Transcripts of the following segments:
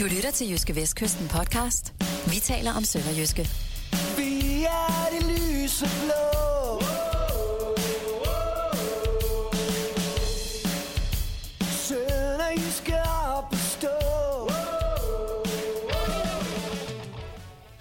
Du lytter til Jyske Vestkysten podcast. Vi taler om Sønderjyske. Vi er det lyse blå.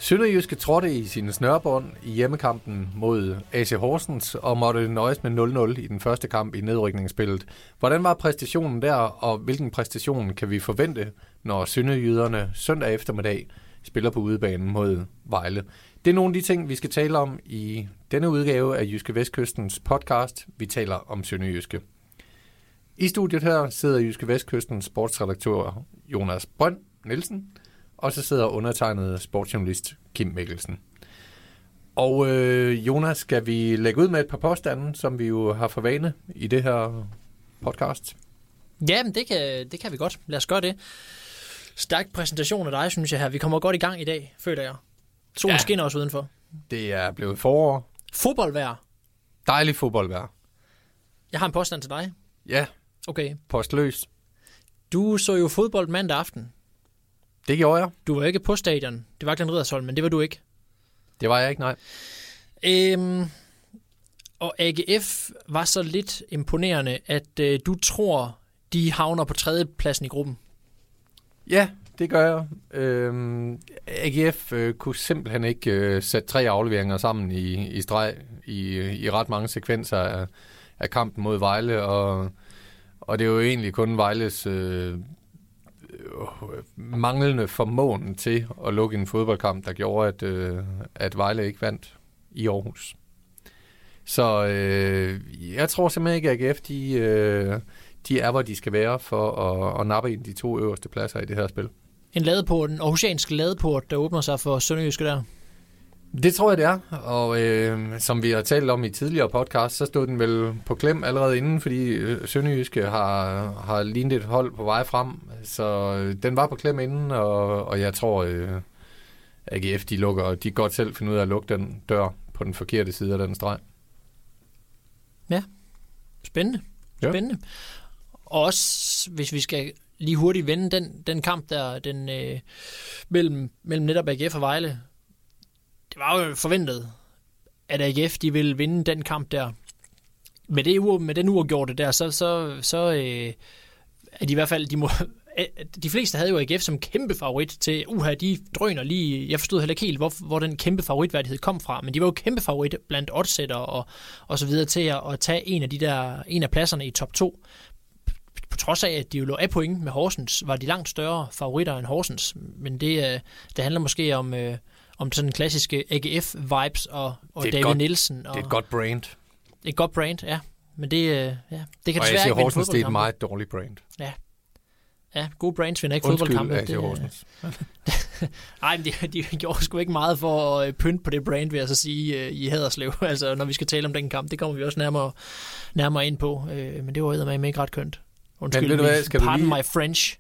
Sønderjyske trådte i sine snørbånd i hjemmekampen mod AC Horsens og måtte nøjes med 0-0 i den første kamp i nedrykningsspillet. Hvordan var præstationen der, og hvilken præstation kan vi forvente, når Sønderjyderne søndag eftermiddag spiller på udebanen mod Vejle? Det er nogle af de ting, vi skal tale om i denne udgave af Jyske Vestkystens podcast. Vi taler om Sønderjyske. I studiet her sidder Jyske Vestkystens sportsredaktør Jonas Brønd Nielsen, og så sidder undertegnet sportsjournalist Kim Mikkelsen. Og øh, Jonas, skal vi lægge ud med et par påstande, som vi jo har for vane i det her podcast? Ja, men det kan, det kan vi godt. Lad os gøre det. Stærk præsentation af dig, synes jeg her. Vi kommer godt i gang i dag, føler jeg. Solen Ja. skinner også udenfor. Det er blevet forår. Fodboldvejr. Dejlig fodboldvejr. Jeg har en påstand til dig. Ja, Okay. postløs. Du så jo fodbold mandag aften. Det gjorde jeg. Du var ikke på stadion. Det var Glenn Riddersholm, men det var du ikke. Det var jeg ikke, nej. Øhm, og AGF var så lidt imponerende, at øh, du tror, de havner på tredjepladsen i gruppen. Ja, det gør jeg. Øhm, AGF øh, kunne simpelthen ikke øh, sætte tre afleveringer sammen i, i streg i, i ret mange sekvenser af, af kampen mod Vejle, og, og det er jo egentlig kun Vejles øh, øh, manglende formåen til at lukke en fodboldkamp, der gjorde, at, øh, at Vejle ikke vandt i Aarhus. Så øh, jeg tror simpelthen ikke, at AGF de, øh, de er, hvor de skal være for at, at nappe ind de to øverste pladser i det her spil. En ladeport, en aarhusiansk ladeport, der åbner sig for Sønderjyske der. Det tror jeg, det er. Og øh, som vi har talt om i tidligere podcast, så stod den vel på klem allerede inden, fordi øh, Sønderjyske har, har lignet et hold på vej frem. Så øh, den var på klem inden, og, og jeg tror, øh, AGF de lukker, og de godt selv finde ud af at lukke den dør på den forkerte side af den streg. Spændende. Ja. Spændende. Og også, hvis vi skal lige hurtigt vende den, den kamp der, den øh, mellem, mellem netop AGF og Vejle. Det var jo forventet, at AGF de ville vinde den kamp der. Med, det, uge- med den uafgjorte der, så, så, så øh, er de i hvert fald, de må, de fleste havde jo AGF som kæmpe favorit til, uha, de drøner lige, jeg forstod heller ikke helt, hvor, hvor den kæmpe favoritværdighed kom fra, men de var jo kæmpe favorit blandt oddsætter og, og så videre til at, at tage en af de der, en af pladserne i top 2. På trods af, at de jo lå af point med Horsens, var de langt større favoritter end Horsens, men det, øh, det handler måske om, øh, om sådan klassiske AGF-vibes og, og David godt- Nielsen. Og Det er et godt brand. et godt brand, ja. Men det, øh, ja, det kan Og desværre ikke Horsens, det er et meget dårligt brand. Ja, gode brands vinder ikke Undskyld, fodboldkampe. AC Horsens. Nej, men de, de gjorde sgu ikke meget for at øh, pynte på det brand, vil jeg så sige, øh, i Haderslev. altså, når vi skal tale om den kamp. Det kommer vi også nærmere, nærmere ind på. Øh, men det var eddermame ikke ret kønt. Undskyld, ved du hvad, skal du pardon lige- my French.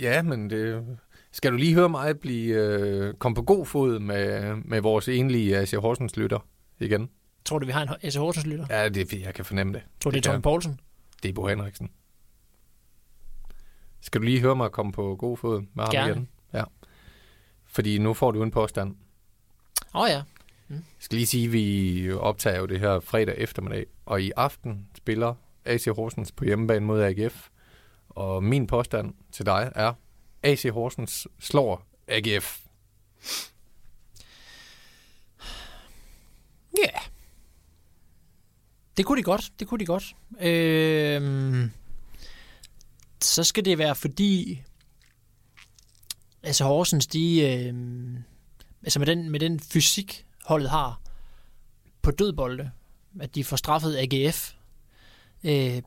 Ja, men det... Skal du lige høre mig blive øh, komme på god fod med, med vores enlige AC Horsens lytter igen? Tror du, vi har en AC Horsens lytter? Ja, det er jeg kan fornemme det. Tror du, det er kan Tom. Poulsen? Det er Bo Henriksen. Skal du lige høre mig komme på god fod med ham Gerne. igen? Ja. Fordi nu får du en påstand. Åh oh, ja. Jeg skal lige sige, at vi optager jo det her fredag eftermiddag, og i aften spiller AC Horsens på hjemmebane mod AGF. Og min påstand til dig er, AC Horsens slår AGF. Ja. Yeah. Det kunne de godt. Det kunne de godt. Øhm, så skal det være fordi, altså Horsens, de, øhm, altså med den, med den fysik, holdet har på dødbolde, at de får straffet AGF øh,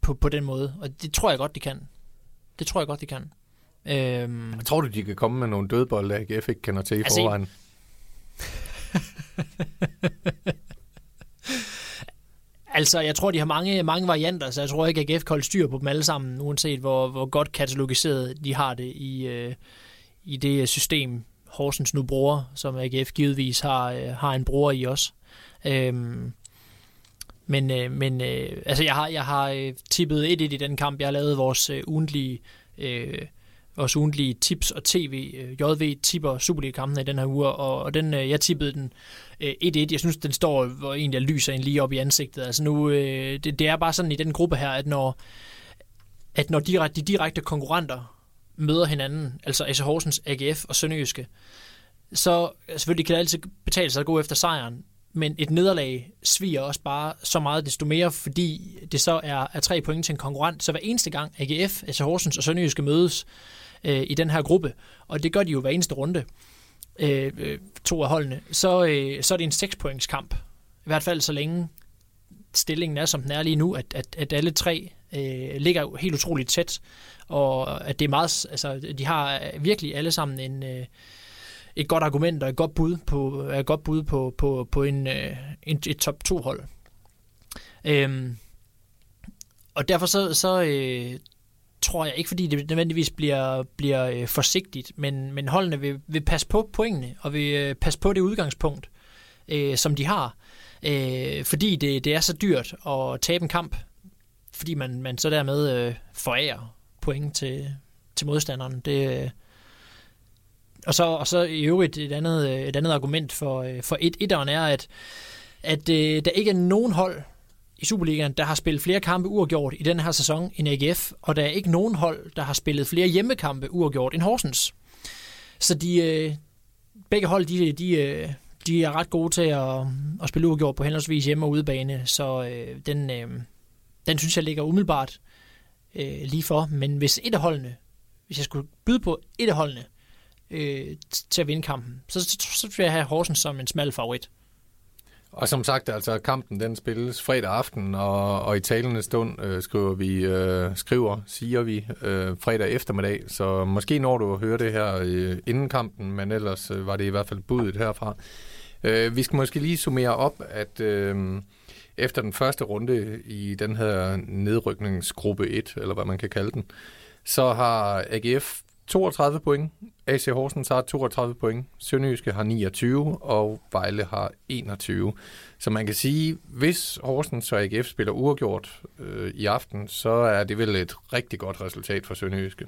på, på den måde. Og det tror jeg godt, de kan. Det tror jeg godt, de kan. Øhm, Tror du, de kan komme med nogle dødbolde, AGF ikke kender til i Altså, forvejen? Altså, jeg tror, de har mange, mange varianter, så jeg tror ikke, at AGF kan holde styr på dem alle sammen, uanset hvor, hvor godt katalogiseret de har det i, øh, i det system, Horsens nu bruger, som AGF givetvis har, øh, har en bruger i os. Øhm, men øh, men øh, altså, jeg har, jeg har øh, tippet 1-1 i den kamp. Jeg har lavet vores øh, ugentlige øh, vores ugentlige tips og tv. Øh, JV tipper Superliga-kampene i den her uge, og, og den, øh, jeg tippede den øh, 1-1. Jeg synes, den står hvor egentlig lyser en lige op i ansigtet. Altså nu, det, det er bare sådan i den gruppe her, at når, at når de, de direkte konkurrenter møder hinanden, altså AC Horsens, AGF og Sønderjyske, så selvfølgelig kan det altid betale sig at gå efter sejren, men et nederlag sviger også bare så meget desto mere, fordi det så er, er tre point til en konkurrent. Så hver eneste gang AGF, altså Horsens og Sønderjyske mødes øh, i den her gruppe, og det gør de jo hver eneste runde, øh, øh to af holdene, så, øh, så er det en 6 points kamp. I hvert fald så længe stillingen er, som den er lige nu, at, at, at alle tre øh, ligger helt utroligt tæt, og at det er meget, altså de har virkelig alle sammen en, øh, et godt argument og et godt bud på, et godt bud på, på, på en, øh, en, et top 2 hold. Øhm, og derfor så, så øh, tror jeg ikke, fordi det nødvendigvis bliver, bliver øh, forsigtigt, men, men holdene vil, vil passe på pointene, og vil øh, passe på det udgangspunkt, øh, som de har. Øh, fordi det, det er så dyrt at tabe en kamp, fordi man, man så dermed øh, forærer point til, til modstanderen. Det, øh, og så, og så i øvrigt et andet, øh, et andet argument for, øh, for et, etteren er, at, at øh, der ikke er nogen hold i Superligaen, der har spillet flere kampe uafgjort i den her sæson end AGF, og der er ikke nogen hold, der har spillet flere hjemmekampe uafgjort end Horsens. Så de, øh, begge hold, de, de, øh, de er ret gode til at, at spille uafgjort på henholdsvis hjemme- og udebane, så øh, den, øh, den synes jeg ligger umiddelbart øh, lige for. Men hvis et af holdene, hvis jeg skulle byde på et af holdene, øh, til at vinde kampen. Så, så, så vil jeg have Horsens som en smal favorit. Og som sagt, altså kampen den spilles fredag aften, og, og i talende stund øh, skriver vi, øh, skriver, siger vi, øh, fredag eftermiddag. Så måske når du hører det her øh, inden kampen, men ellers øh, var det i hvert fald budet herfra. Øh, vi skal måske lige summere op, at øh, efter den første runde i den her nedrykningsgruppe 1, eller hvad man kan kalde den, så har AGF 32 point, AC Horsens har 32 point, Sønderjyske har 29, og Vejle har 21. Så man kan sige, hvis Horsens og AGF spiller uafgjort øh, i aften, så er det vel et rigtig godt resultat for Sønderjyske.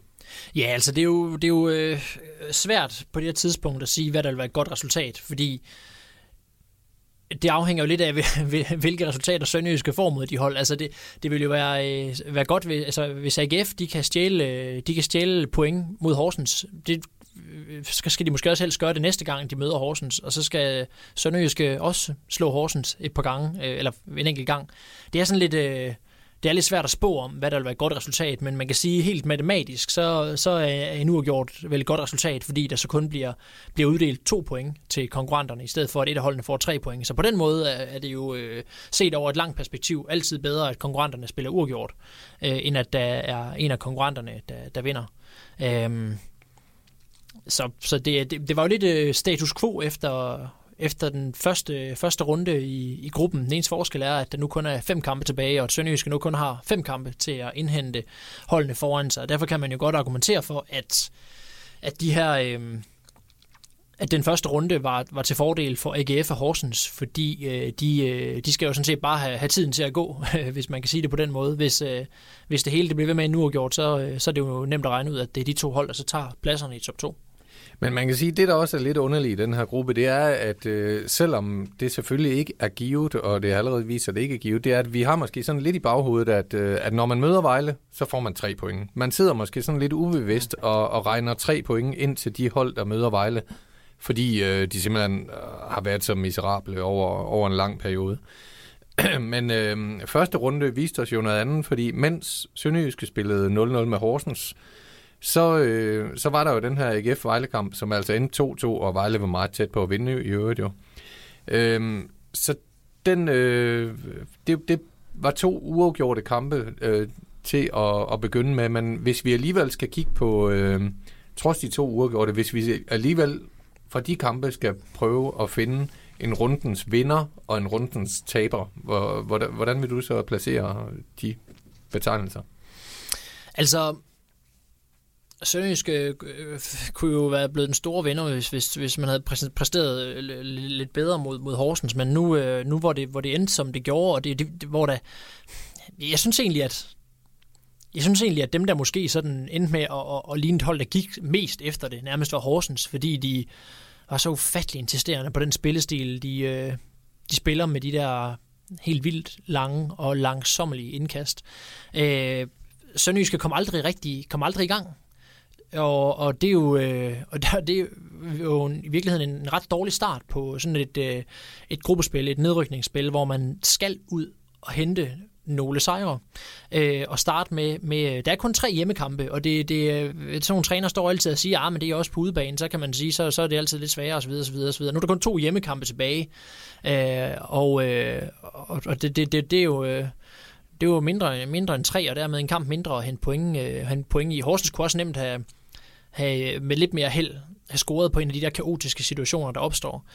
Ja, altså det er jo, det er jo øh, svært på det her tidspunkt at sige, hvad der vil være et godt resultat, fordi det afhænger jo lidt af, hvilke resultater Sønderjyske får mod de hold. Altså det, det vil jo være, øh, være godt, hvis, altså hvis AGF de kan, stjæle, øh, de kan stjæle point mod Horsens. Det øh, skal, skal de måske også helst gøre det næste gang, de møder Horsens, og så skal Sønderjyske også slå Horsens et par gange, eller en enkelt gang. Det er sådan lidt... Øh, det er lidt svært at spå om, hvad der vil være et godt resultat, men man kan sige helt matematisk, så, så er en uafgjort vel et godt resultat, fordi der så kun bliver, bliver uddelt to point til konkurrenterne, i stedet for at et af holdene får tre point. Så på den måde er det jo øh, set over et langt perspektiv altid bedre, at konkurrenterne spiller uafgjort, øh, end at der er en af konkurrenterne, der, der vinder. Øhm, så så det, det, det var jo lidt øh, status quo efter, efter den første, første runde i, i gruppen. Den eneste forskel er, at der nu kun er fem kampe tilbage, og at Sønderjyske nu kun har fem kampe til at indhente holdene foran sig. Derfor kan man jo godt argumentere for, at, at de her... Øh, at den første runde var, var til fordel for AGF og Horsens, fordi øh, de, øh, de skal jo sådan set bare have, have tiden til at gå, hvis man kan sige det på den måde. Hvis, øh, hvis det hele det bliver ved med en uafgjort, så, øh, så er det jo nemt at regne ud, at det er de to hold, der så tager pladserne i top 2. Men man kan sige, at det, der også er lidt underligt i den her gruppe, det er, at øh, selvom det selvfølgelig ikke er givet, og det allerede viser, at det ikke er givet, det er, at vi har måske sådan lidt i baghovedet, at, øh, at når man møder Vejle, så får man tre point. Man sidder måske sådan lidt ubevidst og, og regner tre point ind til de hold, der møder Vejle, fordi øh, de simpelthen øh, har været så miserable over, over en lang periode. Men øh, første runde viste os jo noget andet, fordi mens Sønderjyske spillede 0-0 med Horsens, så, øh, så var der jo den her AGF Vejle-kamp, som altså endte 2-2, og Vejle var meget tæt på at vinde i øvrigt jo. Øh, så den, øh, det, det var to uafgjorte kampe øh, til at, at begynde med, men hvis vi alligevel skal kigge på, øh, trods de to uafgjorte, hvis vi alligevel fra de kampe skal prøve at finde en rundens vinder og en rundens taber, hvordan, hvordan vil du så placere de betegnelser? Altså, Sønderjysk øh, øh, kunne jo være blevet den store vinder, hvis, hvis, hvis man havde præsteret øh, lidt bedre mod, mod Horsens, men nu, øh, nu hvor, det, hvor det endte, som det gjorde, og det, det, hvor der... Jeg synes egentlig, at jeg synes egentlig, at dem, der måske sådan endte med at, at, at ligne et hold, der gik mest efter det, nærmest var Horsens, fordi de var så ufattelig insisterende på den spillestil, de, øh, de spiller med de der helt vildt lange og langsommelige indkast. Øh, Sønderjyske kom aldrig rigtig, kom aldrig i gang. Og, og det er jo, øh, og der, det er jo i virkeligheden en ret dårlig start på sådan et, øh, et gruppespil, et nedrykningsspil, hvor man skal ud og hente nogle sejre. Øh, og starte med, med, der er kun tre hjemmekampe, og det, det øh, sådan nogle træner står altid og siger, ah, men det er også på udebane, så kan man sige, så, så er det altid lidt sværere osv. osv., osv. Nu er der kun to hjemmekampe tilbage, øh, og, øh, og det, det, det, det er jo... Øh, det var mindre, mindre end tre, og dermed en kamp mindre at hente point, øh, hente point i. Horsens kunne også nemt have, have med lidt mere held have scoret på en af de der kaotiske situationer, der opstår.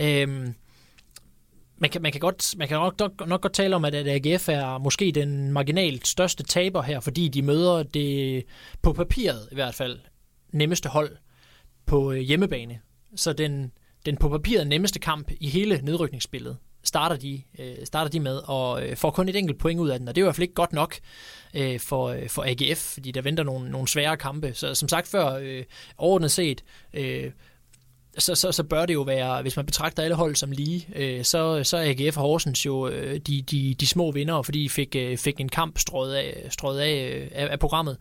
Øhm, man kan, man kan, godt, man kan nok, nok, nok godt tale om, at AGF er måske den marginalt største taber her, fordi de møder det på papiret i hvert fald nemmeste hold på øh, hjemmebane. Så den, den på papiret nemmeste kamp i hele nedrykningsspillet starter de, øh, starter de med, og øh, får kun et enkelt point ud af den, og det er i hvert fald ikke godt nok øh, for, øh, for AGF, fordi der venter nogle, nogle svære kampe. Så som sagt før, øh, overordnet set, øh, så, så, så bør det jo være, hvis man betragter alle hold som lige, øh, så, så er AGF og Horsens jo øh, de, de, de små vinder, fordi de fik, øh, fik en kamp strøget af, strøget af, øh, af, af programmet.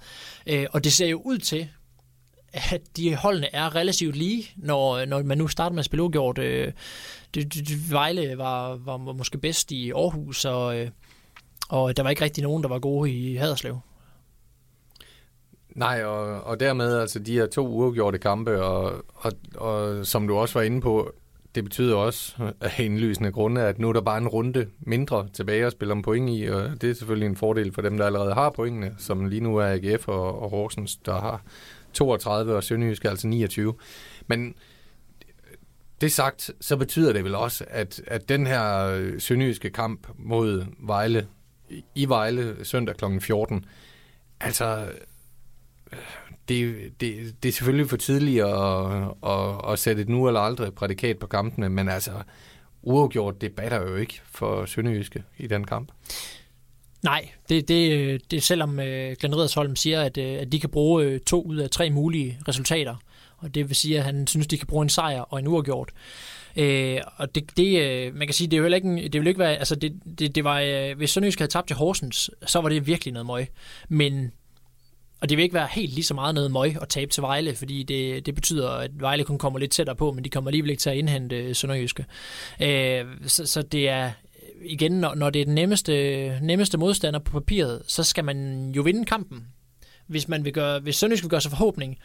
Øh, og det ser jo ud til, at de holdene er relativt lige, når, når man nu starter med at spille uafgjort. Øh, det, det, Vejle var, var måske bedst i Aarhus, og, øh, og der var ikke rigtig nogen, der var gode i Haderslev. Nej, og, og dermed altså de her to uafgjorte kampe, og, og, og som du også var inde på, det betyder også af indlysende grunde, at nu er der bare en runde mindre tilbage at spille om point i, og det er selvfølgelig en fordel for dem, der allerede har pointene, som lige nu er AGF og, og Horsens, der har 32, og Sønderjysk altså 29. Men det sagt, så betyder det vel også, at, at den her øh, sønderjyske kamp mod Vejle, i Vejle søndag kl. 14, altså øh, det, det, det er selvfølgelig for tidligt at, at, at sætte et nu eller aldrig prædikat på kampene, men altså uafgjort, det batter jo ikke for Sønderjyske i den kamp. Nej, det, det, det selvom øh, Glenn Redersholm siger, at, øh, at de kan bruge øh, to ud af tre mulige resultater, og det vil sige, at han synes, de kan bruge en sejr og en uafgjort. Øh, og det, det, øh, man kan sige, det er jo heller ikke, det vil ikke være, altså det, det, det var, øh, hvis Sønderjysk havde tabt til Horsens, så var det virkelig noget møg. Men og det vil ikke være helt lige så meget noget møg at tabe til Vejle, fordi det, det betyder, at Vejle kun kommer lidt tættere på, men de kommer alligevel ikke til at indhente øh, Sønderjyske. Øh, så, så det er igen, når, når det er den nemmeste, nemmeste modstander på papiret, så skal man jo vinde kampen. Hvis, man vil gøre, hvis Sønderjysk vil gøre sig forhåbning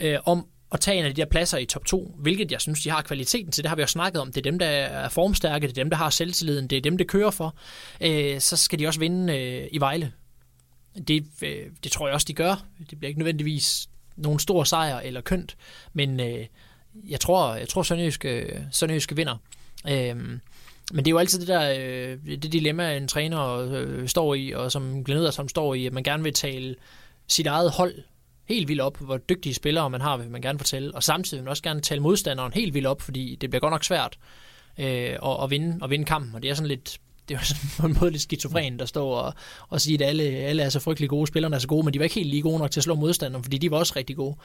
øh, om at tage en af de der pladser i top 2, hvilket jeg synes, de har kvaliteten til. Det har vi jo snakket om. Det er dem, der er formstærke, det er dem, der har selvtilliden, det er dem, der kører for. Øh, så skal de også vinde øh, i Vejle. Det, øh, det tror jeg også, de gør. Det bliver ikke nødvendigvis nogen stor sejr eller kønt, men øh, jeg tror, jeg tror Sønderjysk, øh, Sønderjysk vinder. Øh, men det er jo altid det der øh, det dilemma, en træner øh, står i, og som Glenn som står i, at man gerne vil tale sit eget hold helt vildt op, hvor dygtige spillere man har, vil man gerne fortælle, og samtidig vil man også gerne tale modstanderen helt vildt op, fordi det bliver godt nok svært øh, at, at, vinde, at vinde kampen, og det er sådan lidt det er sådan på en måde lidt skizofren, der står og, og siger, at alle, alle er så frygtelig gode, spillerne er så gode, men de var ikke helt lige gode nok til at slå modstanderen, fordi de var også rigtig gode.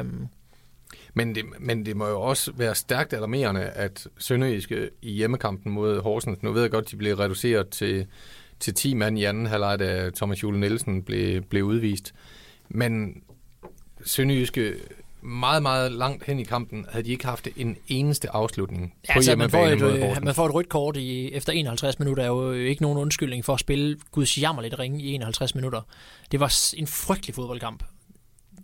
Um, men det, men det må jo også være stærkt alarmerende, at Sønderjyske i hjemmekampen mod Horsens, nu ved jeg godt, de blev reduceret til, til 10 mand i anden halvleg, da Thomas Jule Nielsen blev, blev udvist. Men Sønderjyske meget, meget langt hen i kampen, havde de ikke haft en eneste afslutning ja, på altså, man får, et, øh, man får et rødt kort i, efter 51 minutter, er jo ikke nogen undskyldning for at spille Guds jammerligt ringe i 51 minutter. Det var en frygtelig fodboldkamp.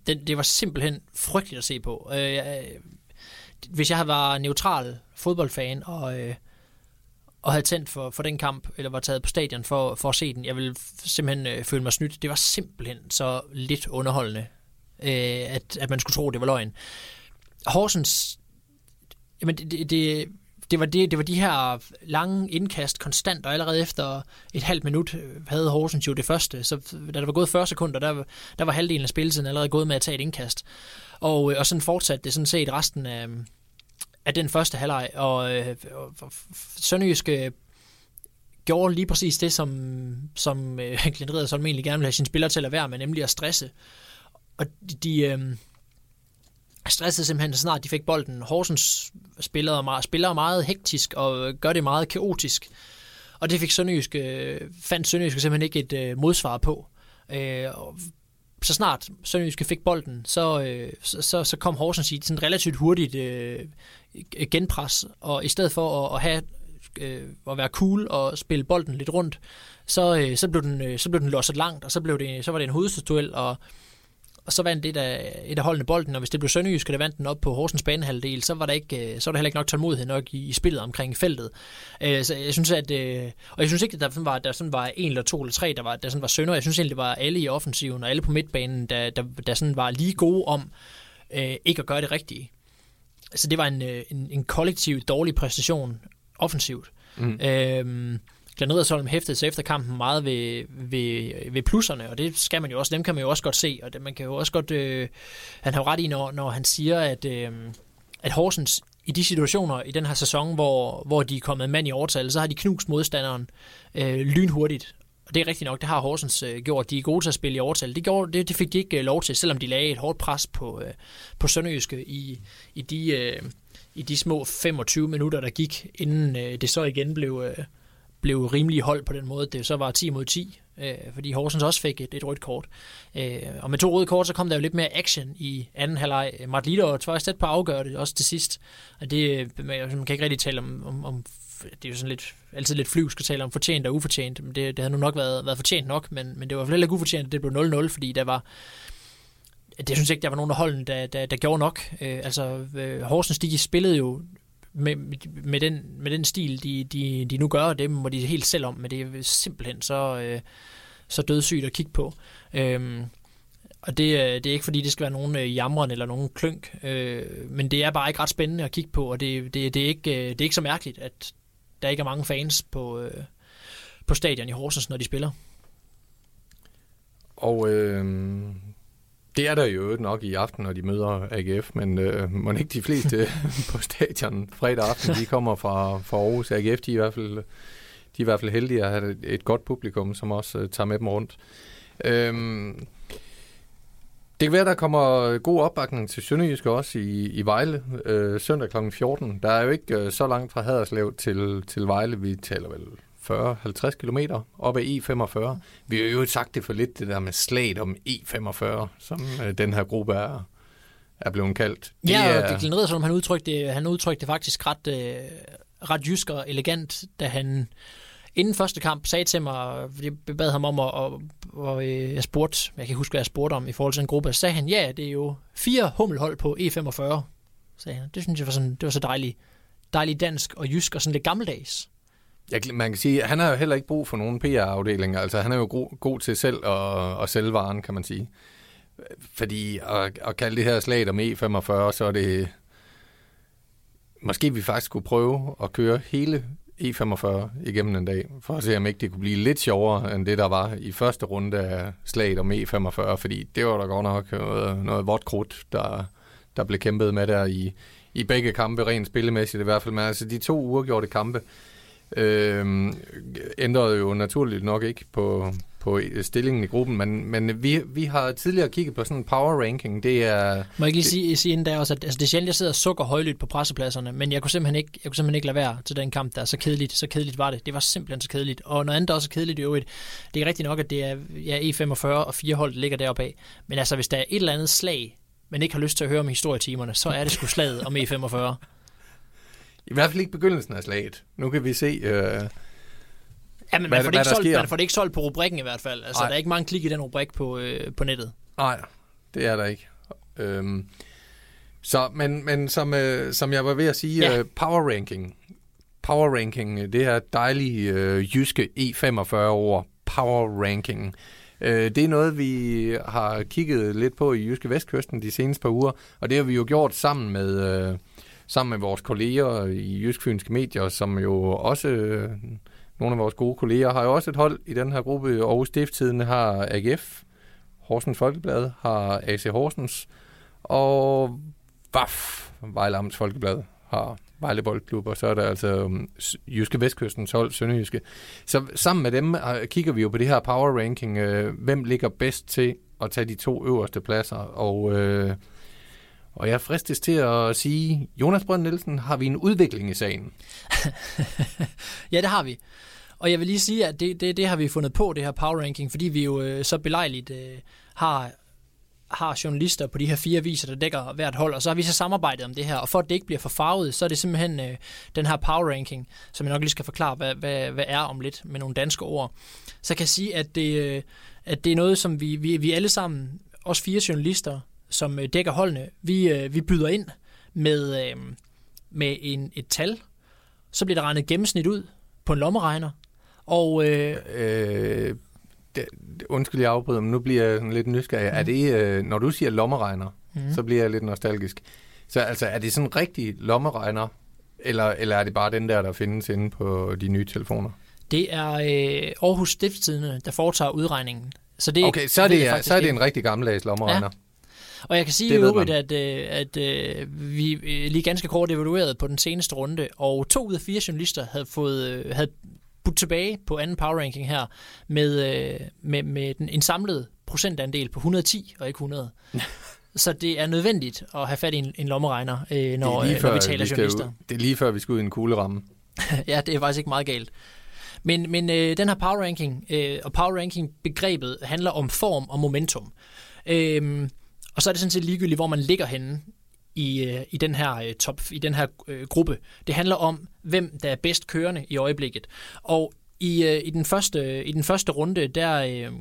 Det, det var simpelthen frygteligt at se på. Øh, øh hvis jeg havde været neutral fodboldfan og, øh, og havde tændt for, for den kamp, eller var taget på stadion for, for at se den, jeg ville simpelthen øh, føle mig snydt. Det var simpelthen så lidt underholdende, øh, at, at man skulle tro, det var løgn. Horsens, jamen det, det, det, det var, det, det var de her lange indkast konstant, og allerede efter et halvt minut øh, havde Horsens jo det første. Så da der var gået 40 sekunder, der, der var halvdelen af spilletiden allerede gået med at tage et indkast. Og, øh, og sådan fortsatte det sådan set resten af, af den første halvleg. Og, øh, og, og Sønderjyske gjorde lige præcis det, som, som øh, Clint Riddersholm egentlig gerne ville have sine spillere til at være med, nemlig at stresse. Og de, de øh, stressede simpelthen så snart de fik bolden. Horsens spiller meget, spiller meget hektisk og gør det meget kaotisk. Og det fik Sønderjysk, øh, fandt Sønderjysk simpelthen ikke et øh, modsvar på. Øh, så snart Sønderjyske fik bolden, så, øh, så, så kom Horsens i sådan relativt hurtigt øh, genpres, og i stedet for at, at have øh, at være cool og spille bolden lidt rundt, så, øh, så, blev den, øh, så blev den losset langt, og så, blev det, så var det en hovedstødsduel, og og så vandt et af, et af holdene bolden, og hvis det blev Sønderjysk, det vandt den op på Horsens banehalvdel, så var der ikke, øh, så var der heller ikke nok tålmodighed nok i, i spillet omkring feltet. Øh, så jeg synes, at, øh, og jeg synes ikke, at der sådan var, der sådan var en eller to eller tre, der var, der sådan var Sønder. Jeg synes egentlig, det var alle i offensiven og alle på midtbanen, der, der, der sådan var lige gode om øh, ikke at gøre det rigtige. Så det var en, øh, en, en kollektiv dårlig præstation offensivt. Mm. Øh, Glenn Riddersholm hæftede sig efter kampen meget ved, ved, ved plusserne, og det skal man jo også, dem kan man jo også godt se, og det, man kan jo også godt, øh, han har jo ret i, når, når han siger, at, øh, at Horsens i de situationer i den her sæson, hvor, hvor de er kommet mand i overtal, så har de knust modstanderen øh, lynhurtigt. Og det er rigtigt nok, det har Horsens øh, gjort. De er gode til at spille i overtal. Det, gjorde, det, det fik de ikke øh, lov til, selvom de lagde et hårdt pres på, øh, på Sønderjyske i, i, de, øh, i de små 25 minutter, der gik, inden øh, det så igen blev, øh, blev rimelig hold på den måde. Det så var 10 mod 10, øh, fordi Horsens også fik et, et rødt kort. Øh, og med to røde kort, så kom der jo lidt mere action i anden halvleg. Mart Lider var faktisk tæt på at afgøre det, også til sidst. Og det, man altså, kan ikke rigtig tale om, om, om det er jo sådan lidt, altid lidt flyvsk at tale om fortjent og ufortjent. Men det, det havde nu nok været, været fortjent nok, men, men det var i hvert fald ikke ufortjent, at det blev 0-0, fordi der var, det synes jeg ikke, der var nogen af holdene, der, der, der gjorde nok. Øh, altså, øh, Horsens, de spillede jo med, med, den, med den stil, de, de, de nu gør, det må de helt selv om, men det er simpelthen så, øh, så dødssygt at kigge på. Øhm, og det, øh, det er ikke fordi, det skal være nogen øh, jamren eller nogen klønk, øh, men det er bare ikke ret spændende at kigge på, og det, det, det, er, ikke, øh, det er ikke så mærkeligt, at der ikke er mange fans på, øh, på stadion i Horsens, når de spiller. Og øh, det er der jo nok i aften, når de møder AGF, men øh, må ikke de fleste på stadion fredag aften, de kommer fra, fra Aarhus. AGF, de er i hvert fald, de er i hvert fald heldige at have et godt publikum, som også øh, tager med dem rundt. Øhm, det kan være, der kommer god opbakning til Sønderjysk også i, i Vejle øh, søndag kl. 14. Der er jo ikke øh, så langt fra Haderslev til, til Vejle. Vi taler vel 40-50 km op ad E45. Vi har jo sagt det for lidt, det der med slaget om E45, som øh, den her gruppe er, er blevet kaldt. Det ja, og det Glenn som han udtrykte det, han udtrykte det faktisk ret, øh, ret jysk og elegant, da han inden første kamp sagde til mig, jeg bad ham om, at, og, og øh, jeg spurgte, jeg kan huske, hvad jeg spurgte om i forhold til en gruppe, så sagde han, ja, det er jo fire hummelhold på E45, sagde han. Det synes jeg var, sådan, det var så dejligt, dejligt dansk og jysk og sådan lidt gammeldags. Jeg, man kan sige, at han har jo heller ikke brug for nogen PR-afdeling. Altså, han er jo god, god til selv at, at sælge varen, kan man sige. Fordi at, at kalde det her slag om E45, så er det... Måske vi faktisk skulle prøve at køre hele E45 igennem en dag, for at se, om ikke det kunne blive lidt sjovere, end det, der var i første runde af slaget om E45, fordi det var der godt nok noget, noget vådt krudt, der, der blev kæmpet med der i, i begge kampe, rent spillemæssigt i hvert fald. Men altså de to uafgjorte kampe, øh, ændrede jo naturligt nok ikke på, på stillingen i gruppen, men, men vi, vi har tidligere kigget på sådan en power ranking. Det er... Må jeg ikke lige sige, sige inden der også, at altså, det er sjældent, jeg sidder og sukker højlydt på pressepladserne, men jeg kunne simpelthen ikke, jeg kunne simpelthen ikke lade være til den kamp der. Så kedeligt, så kedeligt var det. Det var simpelthen så kedeligt. Og noget andet der også er kedeligt i øvrigt, det er rigtigt nok, at det er ja, E45 og fire hold, der ligger deroppe af. Men altså, hvis der er et eller andet slag, men ikke har lyst til at høre om historietimerne, så er det sgu slaget om E45. I hvert fald ikke begyndelsen af slaget. Nu kan vi se... Øh Ja, men man, får det ikke solgt, man får det ikke solgt på rubrikken i hvert fald. Altså, Ej. der er ikke mange klik i den rubrik på, øh, på nettet. Nej, det er der ikke. Øhm, så, men, men som, øh, som jeg var ved at sige, ja. øh, power ranking. Power ranking, det her dejlige øh, jyske E45 over power ranking. Øh, det er noget, vi har kigget lidt på i Jyske Vestkysten de seneste par uger, og det har vi jo gjort sammen med... Øh, sammen med vores kolleger i Jysk Fynske Medier, som jo også, øh, nogle af vores gode kolleger, har jo også et hold i den her gruppe. Aarhus Stifttiden har AGF, Horsens Folkeblad har AC Horsens, og VAF, Vejle Amts Folkeblad, har Vejle Boldklub, og så er der altså um, Jyske Vestkystens hold, Sønderjyske. Så sammen med dem øh, kigger vi jo på det her power ranking. Øh, hvem ligger bedst til at tage de to øverste pladser? Og, øh, og jeg fristes til at sige, Jonas Brønd Nielsen, har vi en udvikling i sagen? Ja, det har vi. Og jeg vil lige sige, at det, det, det har vi fundet på, det her power ranking, fordi vi jo øh, så belejligt øh, har, har journalister på de her fire aviser, der dækker hvert hold, og så har vi så samarbejdet om det her. Og for at det ikke bliver for farvet, så er det simpelthen øh, den her power ranking, som jeg nok lige skal forklare, hvad, hvad, hvad er om lidt med nogle danske ord. Så kan jeg sige, at det, øh, at det er noget, som vi, vi, vi alle sammen, os fire journalister, som øh, dækker holdene, vi, øh, vi byder ind med, øh, med en, et tal, så bliver der regnet gennemsnit ud på en lommeregner, og øh, Øh, det, det- undskyld, jeg afbryder, men nu bliver jeg sådan lidt nysgerrig. Mm. Er det, øh, når du siger lommeregner, Mhm. mm. så bliver jeg lidt nostalgisk. Så altså, er det sådan en rigtig lommeregner, eller, eller er det bare den der, der findes inde på de nye telefoner? det er øh, Aarhus Stiftstidende, der foretager udregningen. Så det, Okay, så er det, jeg faktisk så er det en rigtig gammeldags lommeregner. Og jeg kan sige i øvrigt, at, øh, at øh, vi øh, lige ganske kort evaluerede på den seneste runde, og to ud af fire journalister havde fået øh, havde budt tilbage på anden power ranking her med, øh, med, med den, en samlet procentandel på 110 og ikke 100. Så det er nødvendigt at have fat i en, en lommeregner, øh, når, det, øh, når vi taler vi skal journalister. det er lige før, vi skal ud i en kugleramme. ja, det er faktisk ikke meget galt. Men, men øh, den her power ranking, øh, og power ranking begrebet handler om form og momentum. Øhm, og så er det sådan set ligegyldigt, hvor man ligger henne i, øh, i den her øh, top, i den her øh, gruppe. Det handler om, hvem der er bedst kørende i øjeblikket. Og i, øh, i, den, første, i den første runde, der, øh,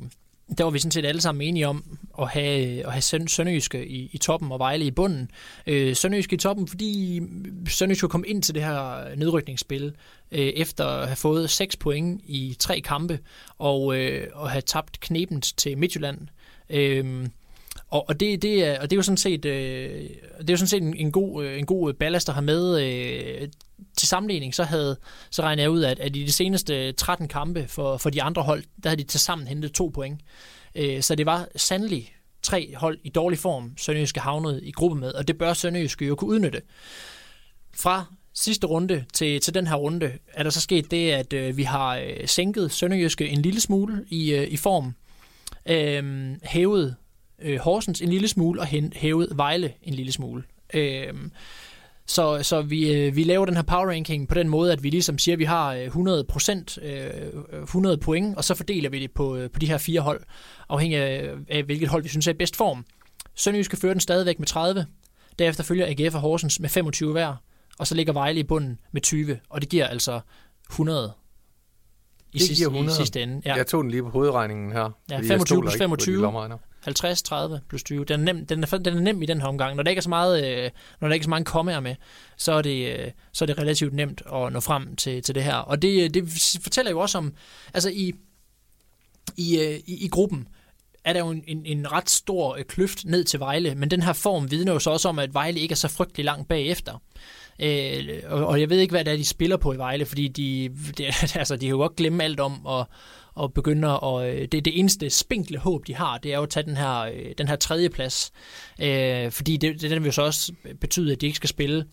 der var vi sådan set alle sammen enige om at have, øh, at have Sønderjyske i, i toppen og Vejle i bunden. Øh, Sønderjyske i toppen, fordi Sønderjyske kom ind til det her nedrykningsspil øh, efter at have fået 6 point i tre kampe og, øh, og have tabt knebent til Midtjylland. Øh, og, og, det, det er, og det er jo sådan set, øh, det er jo sådan set en, en, god, øh, en god ballast at have med. Øh, til sammenligning, så, havde, så regner jeg ud, at, at i de seneste 13 kampe for, for de andre hold, der havde de til sammen hentet to point. Øh, så det var sandelig tre hold i dårlig form, Sønderjyske havnede i gruppe med, og det bør Sønderjyske jo kunne udnytte. Fra sidste runde til, til den her runde er der så sket det, at øh, vi har øh, sænket Sønderjyske en lille smule i, øh, i form, øh, hævet øh, Horsens en lille smule og hævet Vejle en lille smule. Øh, så, så vi, øh, vi laver den her power ranking på den måde, at vi ligesom siger, at vi har øh, 100% øh, 100 point, og så fordeler vi det på, øh, på de her fire hold, afhængig af, af hvilket hold vi synes er i bedst form. Sønderjyske fører den stadigvæk med 30, derefter følger AGF og Horsens med 25 hver, og så ligger Vejle i bunden med 20, og det giver altså 100 i, Det sidste, giver 100. i sidste ende. Ja. Jeg tog den lige på hovedregningen her. Ja, fordi 25 jeg stoler plus ikke på de 25. 50, 30 plus 20. Den er nem, den er, den er nem i den her omgang. Når der ikke er så meget, øh, når der ikke er så mange kommaer med, så er det, øh, så er det relativt nemt at nå frem til, til det her. Og det, øh, det fortæller jo også om, altså i, i, øh, i, i gruppen, er der jo en, en, en ret stor øh, kløft ned til Vejle, men den her form vidner jo så også om, at Vejle ikke er så frygtelig langt bagefter. Øh, og, og jeg ved ikke, hvad det er, de spiller på i Vejle, fordi de, de, altså, de kan jo godt glemme alt om at, og begynder at, øh, det, det eneste spinkle håb, de har, det er jo at tage den her, øh, den her tredje plads. Øh, fordi det, det den vil så også betyde, at de ikke skal spille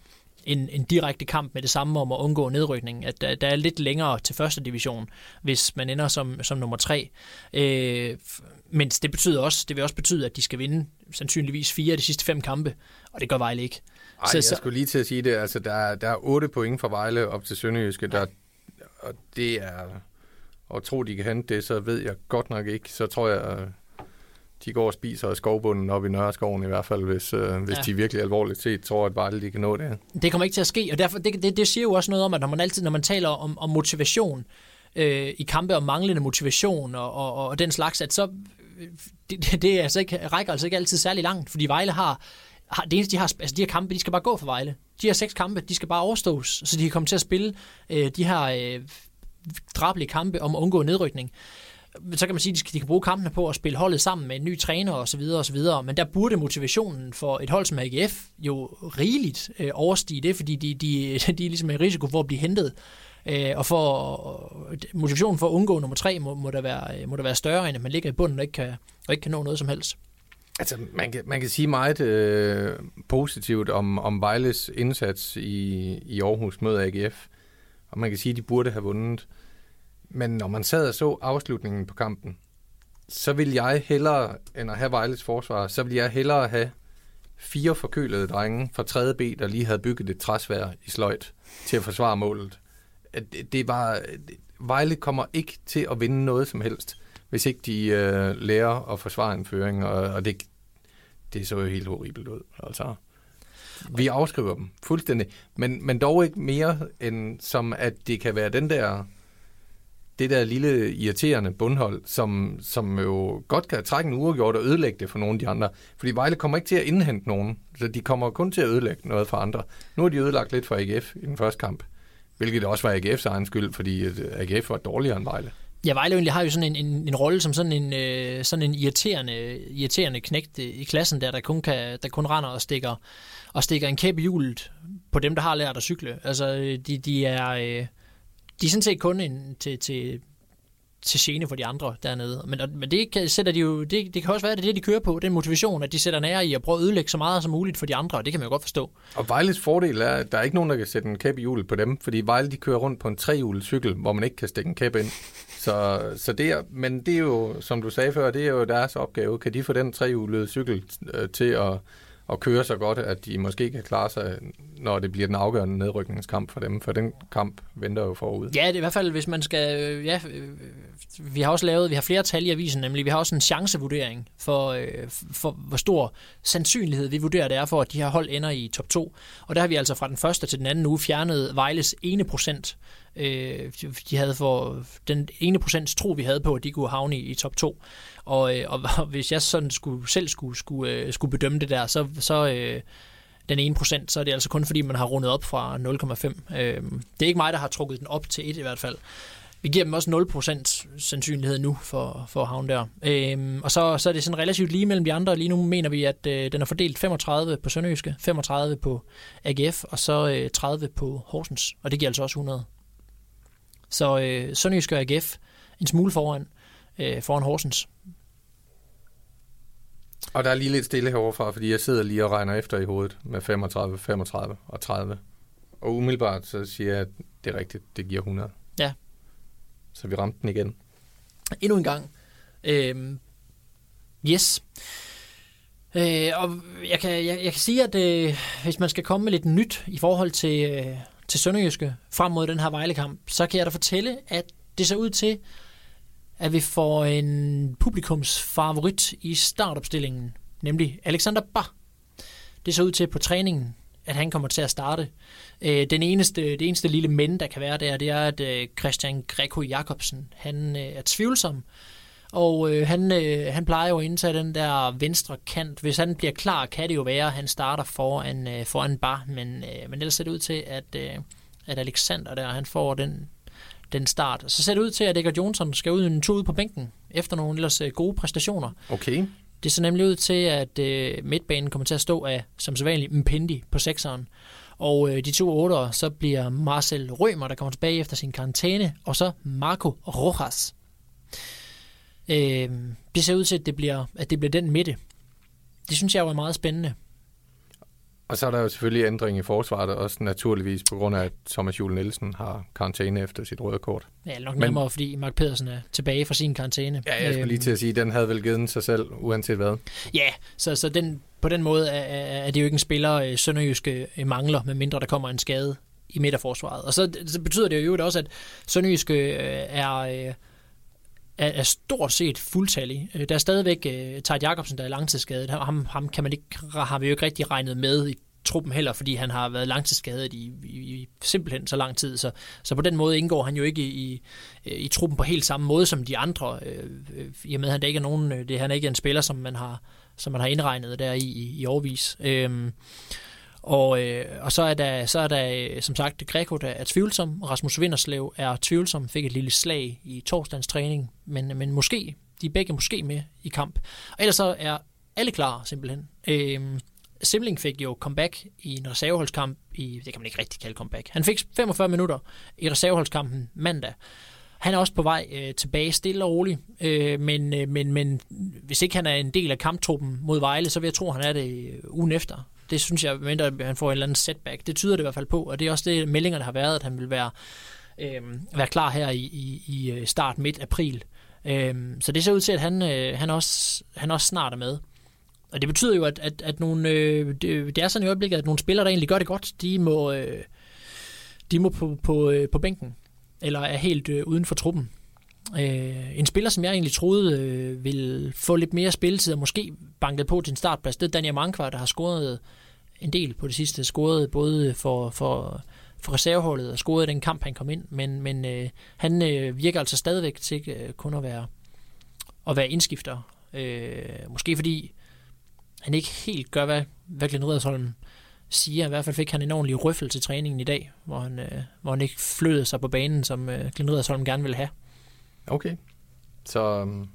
en, en direkte kamp med det samme om at undgå nedrykning. At der, der er lidt længere til første division, hvis man ender som, som nummer tre. Øh, men det betyder også, det vil også betyde, at de skal vinde sandsynligvis fire af de sidste fem kampe, og det gør Vejle ikke. Ej, jeg skulle lige til at sige det. Altså, der, er, der er 8 point fra Vejle op til Sønderjyske. Der, og det er... Og tro, de kan hente det, så ved jeg godt nok ikke. Så tror jeg, de går og spiser skovbunden op i Nørreskoven i hvert fald, hvis, øh, hvis Ja. de virkelig alvorligt set tror, at Vejle de kan nå det. Det kommer ikke til at ske, og derfor, det, det, det siger jo også noget om, at når man altid, når man taler om, om motivation øh, i kampe om manglende motivation og, og, og den slags, at så øh, det, det, det er altså ikke, rækker altså ikke altid særlig langt, fordi Vejle har, har det eneste, de har, altså de her kampe, de skal bare gå for Vejle. De her seks kampe, de skal bare overstås, så de kan komme til at spille øh, de her øh, drabelige kampe om at undgå nedrykning. Så kan man sige, at de, skal, de kan bruge kampene på at spille holdet sammen med en ny træner og så videre og så videre. Men der burde motivationen for et hold som AGF jo rigeligt øh, overstige det, fordi de, de, de er ligesom i risiko for at blive hentet. Øh, og for motivationen for at undgå nummer tre må, må, der være, øh, må der være større, end at man ligger i bunden og ikke kan, og ikke kan nå noget som helst. Altså, man kan, man kan sige meget øh, positivt om, om Vejles indsats i, i Aarhus mod AGF. Og man kan sige, at de burde have vundet. Men når man sad og så afslutningen på kampen, så vil jeg hellere, end at have Vejles forsvar, så vil jeg hellere have fire forkølede drenge fra 3. B, der lige havde bygget et træsvær i sløjt til at forsvare målet. At Det, det var, Vejle kommer ikke til at vinde noget som helst, hvis ikke de øh, lærer at forsvare en føring, og, og det, det så jo helt horribelt ud. Altså. Vi afskriver dem fuldstændig, men, men dog ikke mere end som, at det kan være den der det der lille irriterende bundhold, som, som jo godt kan trække en uafgjort og ødelægge det for nogle af de andre. Fordi Vejle kommer ikke til at indhente nogen, så de kommer kun til at ødelægge noget for andre. Nu har de ødelagt lidt for AGF i den første kamp, hvilket også var AGF's egen skyld, fordi AGF øh, var dårligere end Vejle. Ja, Vejle egentlig har jo sådan en, en, en rolle som sådan en, øh, sådan en irriterende, irriterende knægt øh, i klassen, der, der kun, kan, der kun render og stikker, og stikker en kæp i hjulet på dem, der har lært at cykle. Altså, øh, de, de er... Øh, de er sådan set kun en, til, til, til gene for de andre dernede. Men, men det, kan, sætter de jo, det, det kan også være, at det er det, de kører på. Den motivation, at de sætter nære i at prøve at ødelægge så meget som muligt for de andre, og det kan man jo godt forstå. Og Vejles fordel er, at der er ikke nogen, der kan sætte en kæp i hjulet på dem, fordi Vejle de kører rundt på en trehjulet cykel, hvor man ikke kan stikke en kæp ind. Så, så det er, men det er jo, som du sagde før, det er jo deres opgave. Kan de få den trehjulede cykel øh, til at og køre så godt, at de måske kan klare sig, når det bliver den afgørende nedrykningskamp for dem, for den kamp venter jo forud. Ja, det er i hvert fald, hvis man skal... Øh, ja, øh, vi har også lavet, vi har flere tal i avisen, nemlig vi har også en chancevurdering for, øh, for hvor stor sandsynlighed vi vurderer, det er for, at de her hold ender i top 2. Og der har vi altså fra den første til den anden uge fjernet Vejles ene procent Øh, de havde for den ene procents tro, vi havde på, at de kunne havne i, i top 2. Og, øh, og, og hvis jeg sådan skulle, selv skulle, skulle, øh, skulle bedømme det der, så, så øh, den ene procent, så er det altså kun fordi, man har rundet op fra 0,5. Øh, det er ikke mig, der har trukket den op til 1 i hvert fald. Vi giver dem også 0% sandsynlighed nu for, for at havne der. Øhm, og så, så er det sådan relativt lige mellem de andre. Lige nu mener vi, at øh, den er fordelt 35 på Sønderjyske, 35 på AGF, og så øh, 30 på Horsens. Og det giver altså også 100. Så øh, Sønderjysk og AGF en smule foran, øh, foran Horsens. Og der er lige lidt stille heroverfra, fordi jeg sidder lige og regner efter i hovedet med 35, 35 og 30. Og umiddelbart så siger jeg, at det er rigtigt, det giver 100. Ja. Så vi ramte den igen. Endnu en gang. Øh, yes. Øh, og jeg kan, jeg, jeg kan sige, at øh, hvis man skal komme med lidt nyt i forhold til, øh, til Sønderjyske frem mod den her Vejlekamp, så kan jeg da fortælle, at det ser ud til, at vi får en publikumsfavorit i startopstillingen, nemlig Alexander Bar. Det ser ud til på træningen, at han kommer til at starte. Øh, den eneste, det eneste lille men, der kan være der, det er, at øh, Christian Greco Jacobsen, han øh, er tvivlsom, og øh, han, øh, han plejer jo at indtage den der venstre kant. Hvis han bliver klar, kan det jo være, at han starter foran, øh, foran bar. Men, øh, men ellers ser det ud til, at, øh, at Alexander der, han får den, den start. Så ser det ud til, at Edgar Johnson skal ud en tur ud på bænken, efter nogle ellers øh, gode præstationer. Okay. Det ser nemlig ud til, at øh, midtbanen kommer til at stå af, som sædvanligt, Mpendi på sekseren. Og øh, de to otter, så bliver Marcel Rømer, der kommer tilbage efter sin karantæne, og så Marco Rojas. Øh, det ser ud til, at det, bliver, at det bliver den midte. Det synes jeg jo er meget spændende. Og så er der jo selvfølgelig ændring i forsvaret, også naturligvis på grund af, at Thomas Juhl Nielsen har karantæne efter sit røde kort. Ja, nok nemmere, Men, fordi Mark Pedersen er tilbage fra sin karantæne. Ja, jeg skulle lige til at sige, at den havde vel givet den sig selv, uanset hvad. Ja, så, så den, på den måde er, er det jo ikke en spiller, øh, Sønderjyske øh, mangler, medmindre der kommer en skade i midterforsvaret. Og så, så betyder det jo også, at Sønderjyske øh, er er, er stort set fuldtallig. Øh, der er stadigvæk øh, uh, Tejt Jacobsen, der er langtidsskadet. Ham, ham kan man ikke, har vi jo ikke rigtig regnet med i truppen heller, fordi han har været langtidsskadet i, i, i simpelthen så lang tid. Så, så på den måde indgår han jo ikke i, i, i truppen på helt samme måde som de andre, øh, øh i og med at han ikke er nogen, det, han er ikke en spiller, som man har, som man har indregnet der i, i, i årvis. Øh, og, øh, og så er der, så er der øh, som sagt Greco, der er tvivlsom. Rasmus Vinderslev er tvivlsom, fik et lille slag i torsdagens træning, men, men måske, de er begge måske med i kamp. Og ellers så er alle klar simpelthen. Øh, Simling fik jo comeback i en reserveholdskamp i, det kan man ikke rigtig kalde comeback. Han fik 45 minutter i reserveholdskampen mandag. han er også på vej øh, tilbage stille og roligt, øh, men, øh, men, men hvis ikke han er en del af kamptruppen mod Vejle, så vil jeg tro, at han er det øh, ugen efter. Det synes jeg, mindre han får en eller anden setback. Det tyder det i hvert fald på, og det er også det, meldingerne har været, at han vil være, øh, være klar her i, i, i øh, start midt april. Øh, så det ser ud til, at han, øh, han, også, han også snart er med. Og det betyder jo, at, at, at nogle, øh, det, det er sådan i øjeblikket, at nogle spillere, der egentlig gør det godt, de må, øh, de må på, på, øh, på bænken, eller er helt øh, uden for truppen. Øh, en spiller, som jeg egentlig troede øh, ville få lidt mere spilletid og måske banket på til en startplads, det er Daniel Mankvar, der har scoret en del på det sidste. Scoret både for, for, for reserveholdet og scoret den kamp, han kom ind. Men, men øh, han øh, virker altså stadigvæk til øh, kun at være, at være indskifter. Øh, måske fordi han ikke helt gør, hvad, hvad Glenn Riddersholm siger. I hvert fald fik han en ordentlig røffel til træningen i dag, hvor han, øh, hvor han ikke flød sig på banen, som øh, Glenn Riddersholm gerne ville have. Okay. Så, øhm,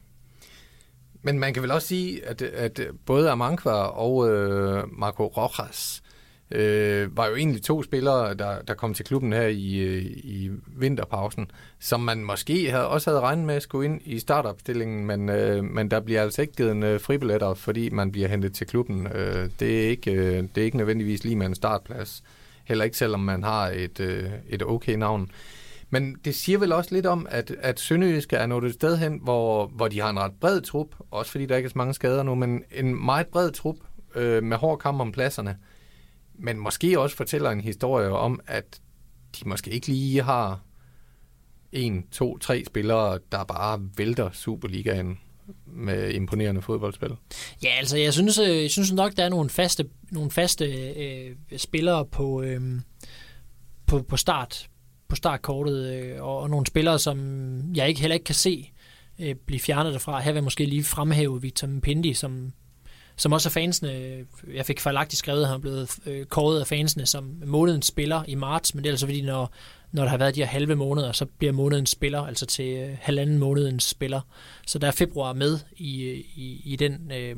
men man kan vel også sige, at, at både Amankwa og øh, Marco Rojas øh, var jo egentlig to spillere, der, der kom til klubben her i, øh, i vinterpausen, som man måske havde, også havde regnet med at skulle ind i startopstillingen, men, øh, men der bliver altså ikke givet en øh, fribilletter, fordi man bliver hentet til klubben. Øh, det, er ikke, øh, det er ikke nødvendigvis lige med en startplads. Heller ikke selvom man har et, øh, et okay navn. Men det siger vel også lidt om, at, at Sønderjyske er nået et sted hen, hvor, hvor de har en ret bred trup, også fordi der ikke er så mange skader nu, men en meget bred trup øh, med hård kamp om pladserne. Men måske også fortæller en historie om, at de måske ikke lige har en, to, tre spillere, der bare vælter Superligaen med imponerende fodboldspil. Ja, altså jeg synes, øh, jeg synes nok, der er nogle faste, nogle faste øh, spillere på, øh, på, på start på startkortet, øh, og, og nogle spillere, som jeg ikke heller ikke kan se øh, blive fjernet derfra. Her vil jeg måske lige fremhæve Victor Mpendi, som, som også er fansene. Øh, jeg fik fejlagtigt skrevet, at han er blevet øh, kåret af fansene som månedens spiller i marts, men det er altså fordi, når, når der har været de her halve måneder, så bliver månedens spiller, altså til øh, halvanden månedens spiller. Så der er februar med i, i, i den... Øh,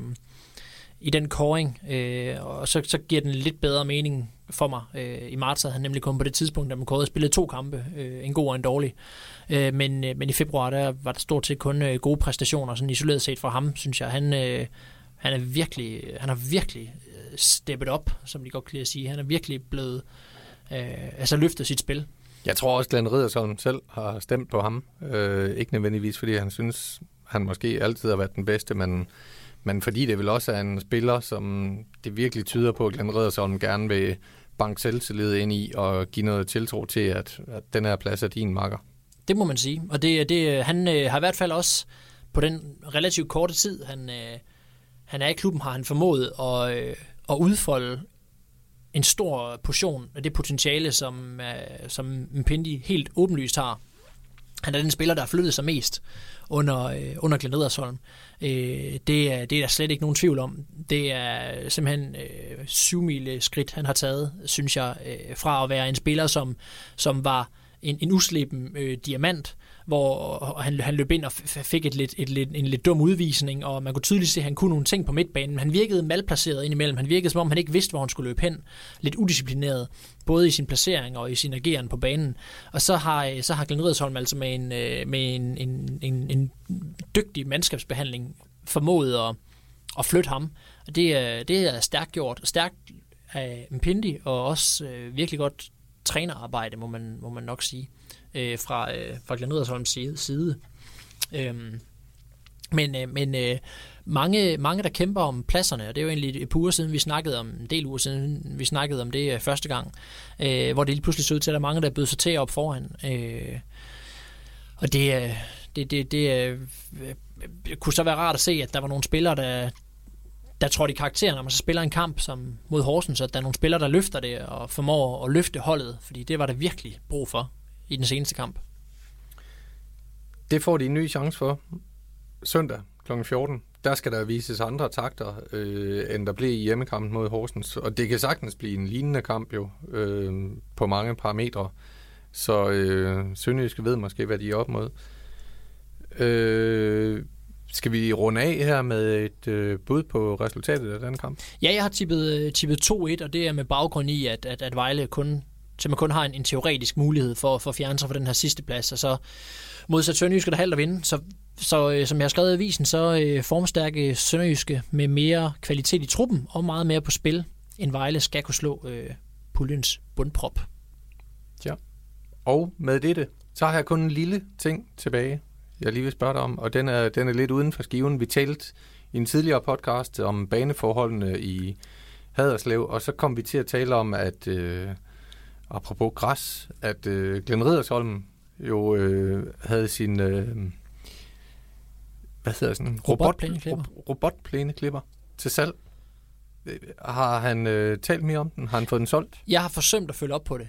i den koring, øh, og så, så giver den lidt bedre mening for mig. Øh, I marts havde han nemlig kommet på det tidspunkt, da man kårede spillet to kampe, øh, en god og en dårlig. Øh, men, øh, men i februar, der var der stort set kun øh, gode præstationer, sådan isoleret set fra ham, synes jeg. Han, øh, han er virkelig, øh, han har virkelig øh, steppet op, som de godt kan lide at sige. Han er virkelig blevet, øh, altså løftet sit spil. Jeg tror også, Glenn Riddersson selv har stemt på ham. Øh, ikke nødvendigvis, fordi han synes, han måske altid har været den bedste, men men fordi det vel også er en spiller, som det virkelig tyder på, at Glenn Redersholm gerne vil banke selvtillid ind i og give noget tiltro til, at, at den her plads er din makker. Det må man sige. Og det, det, han øh, har i hvert fald også på den relativt korte tid, han, øh, han er i klubben, har han formået at, øh, at udfolde en stor portion af det potentiale, som, øh, som Mpindi helt åbenlyst har. Han er den spiller, der har flyttet sig mest under, øh, under Glenn Edersholm. Øh, det, er, det er der slet ikke nogen tvivl om. Det er simpelthen øh, syv skridt, han har taget, synes jeg, øh, fra at være en spiller, som, som var en, en uslippen øh, diamant, hvor han, han løb ind og fik et lidt, et, lidt, en lidt dum udvisning, og man kunne tydeligt se, at han kunne nogle ting på midtbanen. Han virkede malplaceret indimellem. Han virkede, som om han ikke vidste, hvor han skulle løbe hen. Lidt udisciplineret, både i sin placering og i sin ageren på banen. Og så har, øh, så har Glenn Riddersholm altså med en, øh, med en, en, en, en dygtig mandskabsbehandling formået at, at flytte ham. Og det, det er stærkt gjort. Stærkt af Mpindi, og også øh, virkelig godt trænerarbejde, må man, må man nok sige øh, fra, øh, fra Glenn side. side. Øhm, men øh, men øh, mange, mange, der kæmper om pladserne, og det er jo egentlig et par uger siden, vi snakkede om, en del uger siden, vi snakkede om det øh, første gang, øh, hvor det lige pludselig så ud til, at der er mange, der bød sig til op foran. Øh, og det, øh, det, det, det øh, øh, kunne så være rart at se, at der var nogle spillere, der, der tror de karakteren, når man så spiller en kamp som mod Horsens, at der er nogle spillere, der løfter det og formår at løfte holdet, fordi det var der virkelig brug for i den seneste kamp. Det får de en ny chance for søndag kl. 14. Der skal der vises andre takter, øh, end der blev i hjemmekampen mod Horsens. Og det kan sagtens blive en lignende kamp jo, øh, på mange parametre. Så øh, Sønderjyske ved måske, hvad de er op mod. Øh, skal vi runde af her med et øh, bud på resultatet af den kamp? Ja, jeg har tippet, tippet 2-1, og det er med baggrund i, at, at, at Vejle kun til man kun har en, en teoretisk mulighed for, for at fjerne sig fra den her sidste plads, og så modsat Sønderjyske, der halvt at vinde, så, så øh, som jeg har skrevet i avisen, så øh, formstærke Sønderjyske med mere kvalitet i truppen, og meget mere på spil, end Vejle skal kunne slå øh, puljens bundprop. Og med dette, så har jeg kun en lille ting tilbage, jeg lige vil spørge dig om, og den er, den er lidt uden for skiven. Vi talte i en tidligere podcast om baneforholdene i Haderslev, og så kom vi til at tale om, at øh, apropos græs, at øh, Glenn Riddersholm jo øh, havde sin, øh, hvad hedder sådan, Robotplæneklipper. robot, robotplæneklipper til salg. Øh, Har han øh, talt mere om den? Har han fået den solgt? Jeg har forsømt at følge op på det.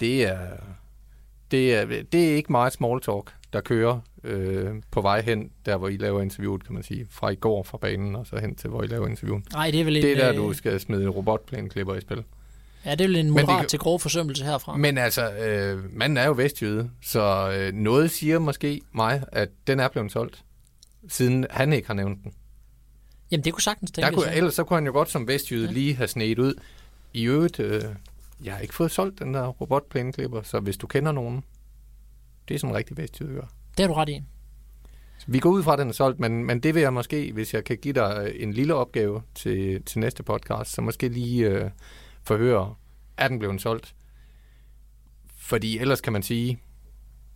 Det er, det er, det er ikke meget small talk, der kører øh, på vej hen, der hvor I laver interviewet, kan man sige. Fra i går fra banen, og så hen til, hvor I laver interviewet. Nej, det er vel en, Det er der, øh, du skal smide robotplæneklipper i spil. Ja, det er vel en moderat kan- til grov forsømmelse herfra. Men altså, øh, manden er jo vestjyde, så øh, noget siger måske mig, at den er blevet solgt, siden han ikke har nævnt den. Jamen, det kunne sagtens tænkes. kunne, ellers så kunne han jo godt som vestjyde Ja. lige have snedet ud. I øvrigt, øh, jeg har ikke fået solgt den der robotplæneklipper, så hvis du kender nogen, det er sådan en rigtig vestjyde gør. Det har du ret i. Vi går ud fra, at den er solgt, men, men det vil jeg måske, hvis jeg kan give dig en lille opgave til, til næste podcast, så måske lige øh, forhøre, er den blevet solgt? Fordi ellers kan man sige,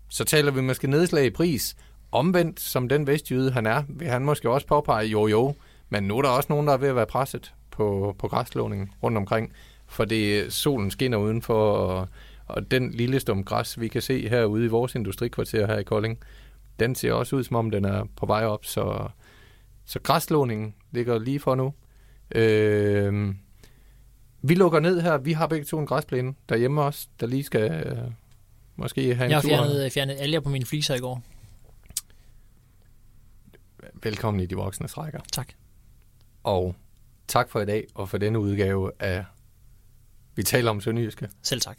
så taler vi måske nedslag i pris. Omvendt, som den vestjyde han er, vil han måske også påpege, jo jo, men nu er der også nogen, der er ved at være presset på, på græslåningen rundt omkring, for det solen skinner udenfor, og, og den lille stum græs, vi kan se herude i vores industrikvarter her i Kolding, den ser også ud, som om den er på vej op, så, så græslåningen ligger lige for nu. Øh, vi lukker ned her. Vi har begge to en græsplæne derhjemme også, der lige skal øh, måske have en Jeg tur. fjernet, fjernet alger på mine fliser i går. Velkommen i de voksne rækker. Tak. Og tak for i dag, og for denne udgave af Vi taler om Sønderjyske. Selv tak.